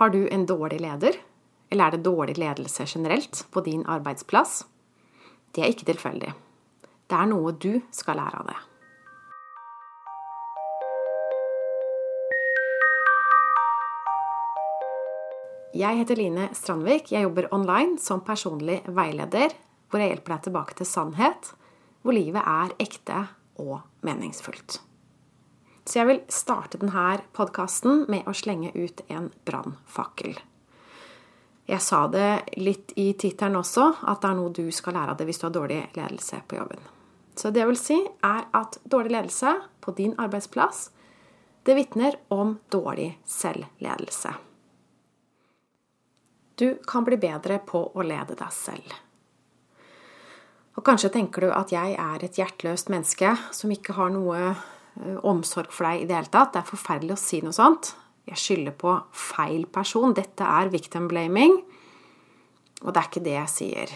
Har du en dårlig leder? Eller er det dårlig ledelse generelt på din arbeidsplass? Det er ikke tilfeldig. Det er noe du skal lære av det. Jeg heter Line Strandvik. Jeg jobber online som personlig veileder, hvor jeg hjelper deg tilbake til sannhet, hvor livet er ekte og meningsfullt. Så jeg vil starte denne podkasten med å slenge ut en brannfakkel. Jeg sa det litt i tittelen også, at det er noe du skal lære av det hvis du har dårlig ledelse på jobben. Så det jeg vil si, er at dårlig ledelse på din arbeidsplass, det vitner om dårlig selvledelse. Du kan bli bedre på å lede deg selv. Og kanskje tenker du at jeg er et hjerteløst menneske som ikke har noe omsorg for deg i det hele tatt. Det er forferdelig å si noe sånt. Jeg skylder på feil person. Dette er victim blaming. Og det er ikke det jeg sier.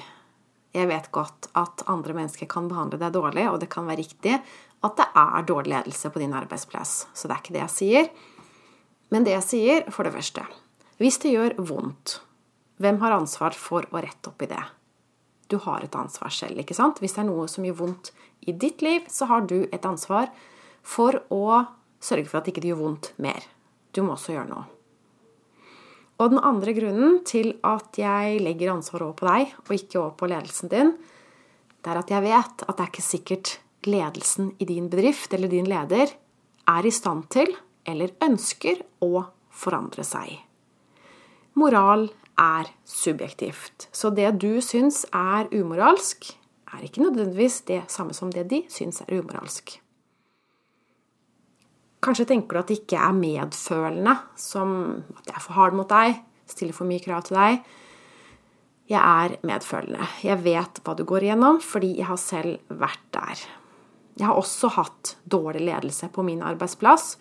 Jeg vet godt at andre mennesker kan behandle deg dårlig, og det kan være riktig at det er dårlig ledelse på din arbeidsplass. Så det er ikke det jeg sier. Men det jeg sier, for det første Hvis det gjør vondt, hvem har ansvar for å rette opp i det? Du har et ansvar selv, ikke sant? Hvis det er noe som gjør vondt i ditt liv, så har du et ansvar for å sørge for at det ikke gjør vondt mer. Du må også gjøre noe. Og den andre grunnen til at jeg legger ansvaret over på deg, og ikke over på ledelsen din, det er at jeg vet at det er ikke sikkert ledelsen i din bedrift eller din leder er i stand til eller ønsker å forandre seg. Moral er subjektivt. Så det du syns er umoralsk, er ikke nødvendigvis det samme som det de syns er umoralsk. Kanskje tenker du at det ikke er medfølende, som at jeg er for hard mot deg, stiller for mye krav til deg. Jeg er medfølende. Jeg vet hva du går igjennom, fordi jeg har selv vært der. Jeg har også hatt dårlig ledelse på min arbeidsplass,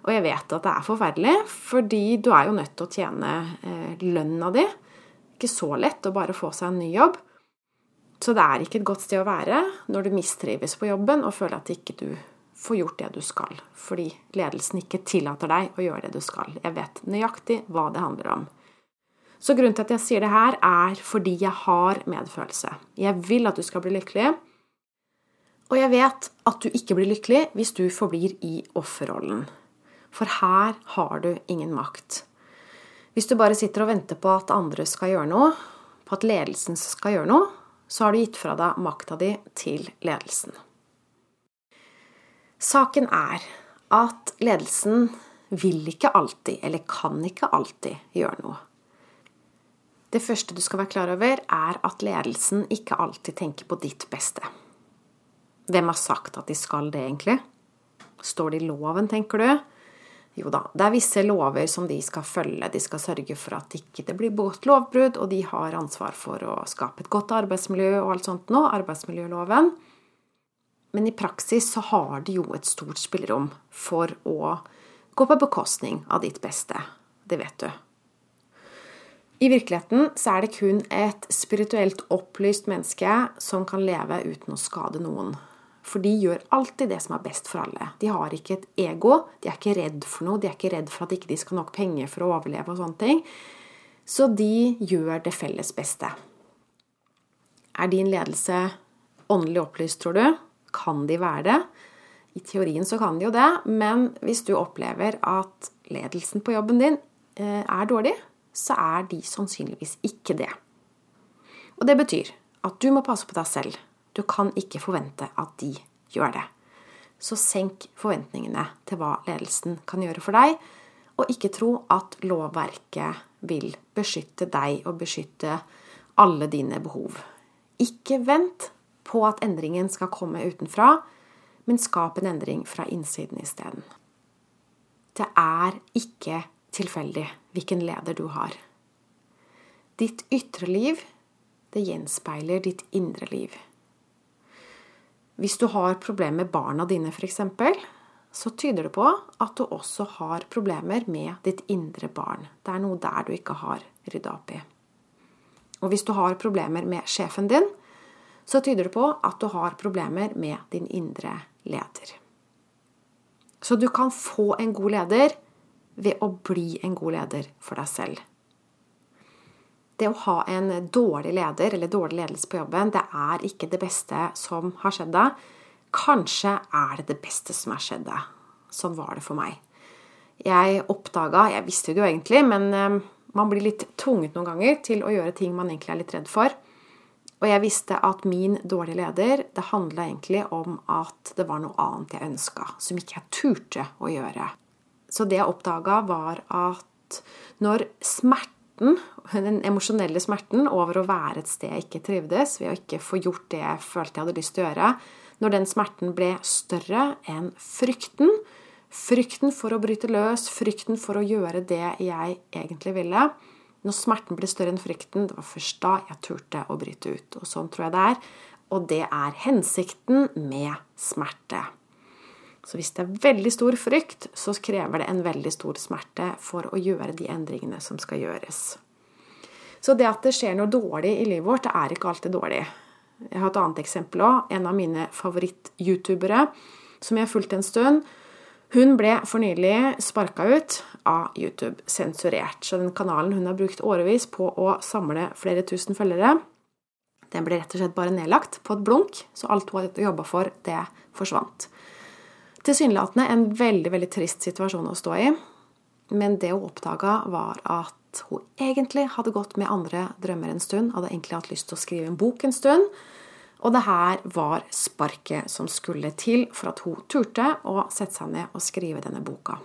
og jeg vet at det er forferdelig, fordi du er jo nødt til å tjene eh, lønna di. Ikke så lett å bare få seg en ny jobb. Så det er ikke et godt sted å være når du mistrives på jobben og føler at ikke du få gjort det du skal, fordi ledelsen ikke tillater deg å gjøre det du skal. Jeg vet nøyaktig hva det handler om. Så grunnen til at jeg sier det her, er fordi jeg har medfølelse. Jeg vil at du skal bli lykkelig. Og jeg vet at du ikke blir lykkelig hvis du forblir i offerrollen. For her har du ingen makt. Hvis du bare sitter og venter på at andre skal gjøre noe, på at ledelsen skal gjøre noe, så har du gitt fra deg makta di til ledelsen. Saken er at ledelsen vil ikke alltid, eller kan ikke alltid, gjøre noe. Det første du skal være klar over, er at ledelsen ikke alltid tenker på ditt beste. Hvem har sagt at de skal det, egentlig? Står det i loven, tenker du? Jo da, det er visse lover som de skal følge. De skal sørge for at det ikke blir begått lovbrudd, og de har ansvar for å skape et godt arbeidsmiljø og alt sånt nå, arbeidsmiljøloven. Men i praksis så har de jo et stort spillerom for å gå på bekostning av ditt beste. Det vet du. I virkeligheten så er det kun et spirituelt opplyst menneske som kan leve uten å skade noen. For de gjør alltid det som er best for alle. De har ikke et ego, de er ikke redd for noe, de er ikke redd for at de ikke skal ha nok penger for å overleve og sånne ting. Så de gjør det felles beste. Er din ledelse åndelig opplyst, tror du? Kan de være det. I teorien så kan de jo det, men hvis du opplever at ledelsen på jobben din eh, er dårlig, så er de sannsynligvis ikke det. Og det betyr at du må passe på deg selv. Du kan ikke forvente at de gjør det. Så senk forventningene til hva ledelsen kan gjøre for deg, og ikke tro at lovverket vil beskytte deg og beskytte alle dine behov. Ikke vent på at endringen skal komme utenfra, men skap en endring fra innsiden isteden. Det er ikke tilfeldig hvilken leder du har. Ditt ytre liv, det gjenspeiler ditt indre liv. Hvis du har problemer med barna dine, f.eks., så tyder det på at du også har problemer med ditt indre barn. Det er noe der du ikke har rydda opp i. Og hvis du har problemer med sjefen din, så tyder det på at du har problemer med din indre leder. Så du kan få en god leder ved å bli en god leder for deg selv. det å ha en dårlig leder eller dårlig ledelse på jobben, det er ikke det beste som har skjedd deg. Kanskje er det det beste som har skjedd deg. Sånn var det for meg. Jeg oppdaga Jeg visste det jo egentlig, men eh, man blir litt tvunget noen ganger til å gjøre ting man egentlig er litt redd for. Og jeg visste at min dårlige leder, det handla egentlig om at det var noe annet jeg ønska, som ikke jeg turte å gjøre. Så det jeg oppdaga, var at når smerten, den emosjonelle smerten over å være et sted jeg ikke trivdes, ved å ikke få gjort det jeg følte jeg hadde lyst til å gjøre, når den smerten ble større enn frykten, frykten for å bryte løs, frykten for å gjøre det jeg egentlig ville, når smerten blir større enn frykten, det var først da jeg turte å bryte ut. Og sånn tror jeg det er. Og det er hensikten med smerte. Så hvis det er veldig stor frykt, så krever det en veldig stor smerte for å gjøre de endringene som skal gjøres. Så det at det skjer noe dårlig i livet vårt, det er ikke alltid dårlig. Jeg har et annet eksempel òg. En av mine favoritt-youtubere som jeg har fulgt en stund, hun ble for nylig sparka ut av YouTube, sensurert. Så den kanalen hun har brukt årevis på å samle flere tusen følgere, den ble rett og slett bare nedlagt på et blunk, så alt hun hadde jobba for, det forsvant. Tilsynelatende en veldig, veldig trist situasjon å stå i, men det hun oppdaga, var at hun egentlig hadde gått med andre drømmer en stund, hadde egentlig hatt lyst til å skrive en bok en stund, og det her var sparket som skulle til for at hun turte å sette seg ned og skrive denne boka.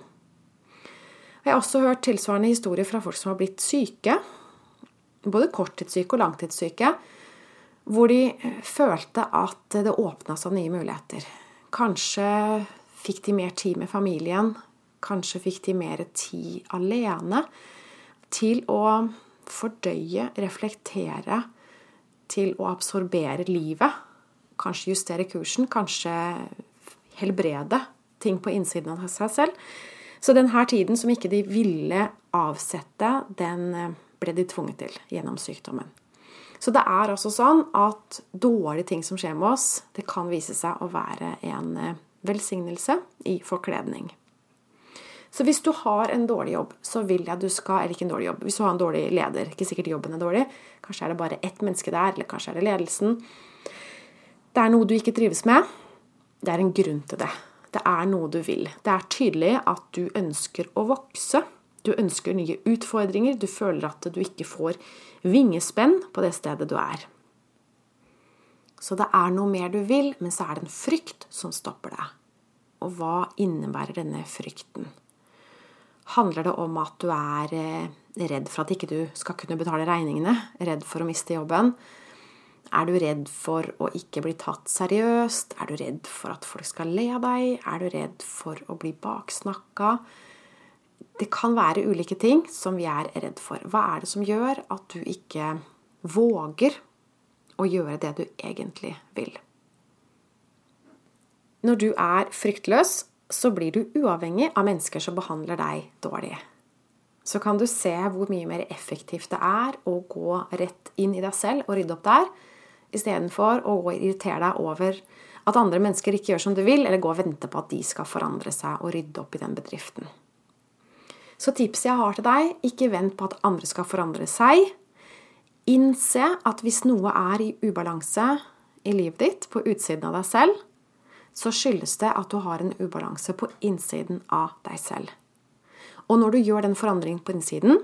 Jeg har også hørt tilsvarende historier fra folk som har blitt syke, både korttidssyke og langtidssyke, hvor de følte at det åpna seg nye muligheter. Kanskje fikk de mer tid med familien, kanskje fikk de mer tid alene til å fordøye, reflektere til å absorbere livet. Kanskje justere kursen, kanskje helbrede ting på innsiden av seg selv. Så denne tiden som ikke de ville avsette, den eh, ble de tvunget til gjennom sykdommen. Så det er altså sånn at dårlige ting som skjer med oss, det kan vise seg å være en eh, velsignelse i forkledning. Så hvis du har en dårlig jobb, så vil jeg du skal Eller ikke en dårlig jobb, hvis du har en dårlig leder, ikke sikkert jobben er dårlig, kanskje er det bare ett menneske der, eller kanskje er det ledelsen. Det er noe du ikke trives med. Det er en grunn til det. Det er noe du vil. Det er tydelig at du ønsker å vokse. Du ønsker nye utfordringer. Du føler at du ikke får vingespenn på det stedet du er. Så det er noe mer du vil, men så er det en frykt som stopper deg. Og hva innebærer denne frykten? Handler det om at du er eh, redd for at ikke du skal kunne betale regningene? Redd for å miste jobben? Er du redd for å ikke bli tatt seriøst? Er du redd for at folk skal le av deg? Er du redd for å bli baksnakka? Det kan være ulike ting som vi er redd for. Hva er det som gjør at du ikke våger å gjøre det du egentlig vil? Når du er fryktløs, så blir du uavhengig av mennesker som behandler deg dårlig. Så kan du se hvor mye mer effektivt det er å gå rett inn i deg selv og rydde opp der, istedenfor å irritere deg over at andre mennesker ikke gjør som du vil, eller gå og vente på at de skal forandre seg og rydde opp i den bedriften. Så tipset jeg har til deg, ikke vent på at andre skal forandre seg. Innse at hvis noe er i ubalanse i livet ditt, på utsiden av deg selv, så skyldes det at du har en ubalanse på innsiden av deg selv. Og når du gjør den forandringen på innsiden,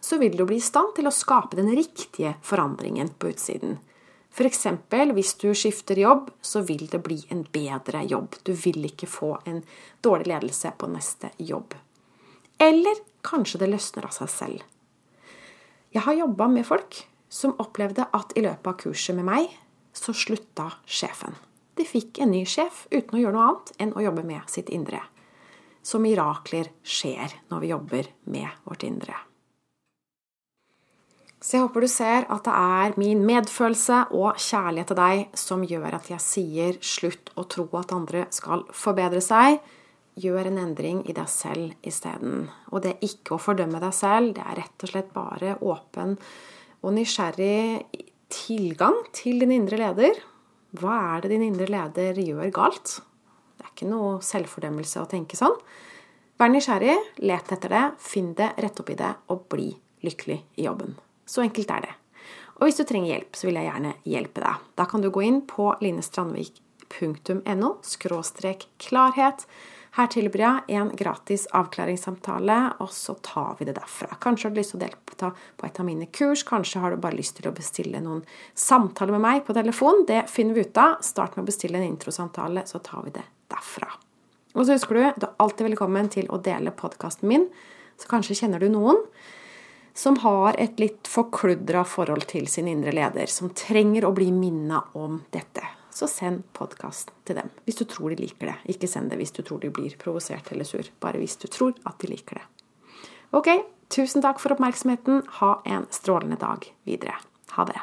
så vil du bli i stand til å skape den riktige forandringen på utsiden. F.eks. hvis du skifter jobb, så vil det bli en bedre jobb. Du vil ikke få en dårlig ledelse på neste jobb. Eller kanskje det løsner av seg selv. Jeg har jobba med folk som opplevde at i løpet av kurset med meg, så slutta sjefen. De fikk en ny sjef uten å gjøre noe annet enn å jobbe med sitt indre. Så mirakler skjer når vi jobber med vårt indre. Så jeg håper du ser at det er min medfølelse og kjærlighet til deg som gjør at jeg sier slutt å tro at andre skal forbedre seg. Gjør en endring i deg selv isteden. Og det er ikke å fordømme deg selv, det er rett og slett bare åpen og nysgjerrig tilgang til din indre leder hva er det din indre leder gjør galt? Det er ikke noe selvfordømmelse å tenke sånn. Vær nysgjerrig, let etter det, finn det, rett opp i det, og bli lykkelig i jobben. Så enkelt er det. Og hvis du trenger hjelp, så vil jeg gjerne hjelpe deg. Da kan du gå inn på linestrandvik.no klarhet. Her tilbyr jeg en gratis avklaringssamtale, og så tar vi det derfra. Kanskje har du lyst til å delta på et av mine kurs, kanskje har du bare lyst til å bestille noen samtaler med meg på telefon. Det finner vi ut av. Start med å bestille en introsamtale, så tar vi det derfra. Og så husker du, du er alltid velkommen til å dele podkasten min, så kanskje kjenner du noen som har et litt forkludra forhold til sin indre leder, som trenger å bli minna om dette. Så send podkast til dem hvis du tror de liker det. Ikke send det hvis du tror de blir provosert eller sur. Bare hvis du tror at de liker det. Ok, tusen takk for oppmerksomheten. Ha en strålende dag videre. Ha det.